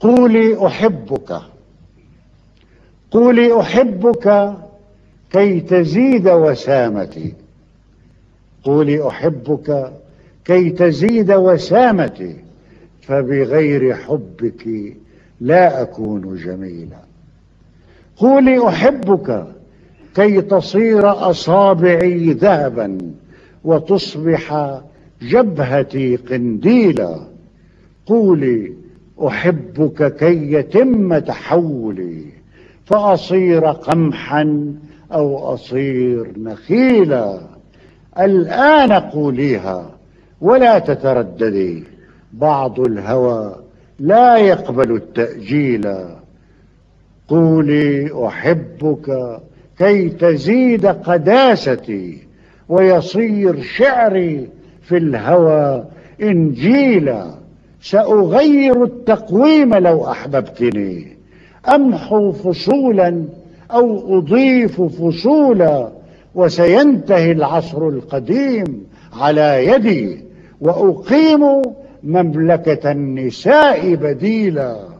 قولي أحبك. قولي أحبك كي تزيد وسامتي. قولي أحبك كي تزيد وسامتي فبغير حبك لا أكون جميلا. قولي أحبك كي تصير أصابعي ذهبا وتصبح جبهتي قنديلا. قولي أحبك كي يتم تحولي فأصير قمحا أو أصير نخيلا. الآن قوليها ولا تترددي بعض الهوى لا يقبل التأجيل. قولي أحبك كي تزيد قداستي ويصير شعري في الهوى إنجيلا. سأغير التقويم لو أحببتني. أمحو فصولا أو أضيف فصولا؟ وسينتهي العصر القديم على يدي وأقيم مملكة النساء بديلا.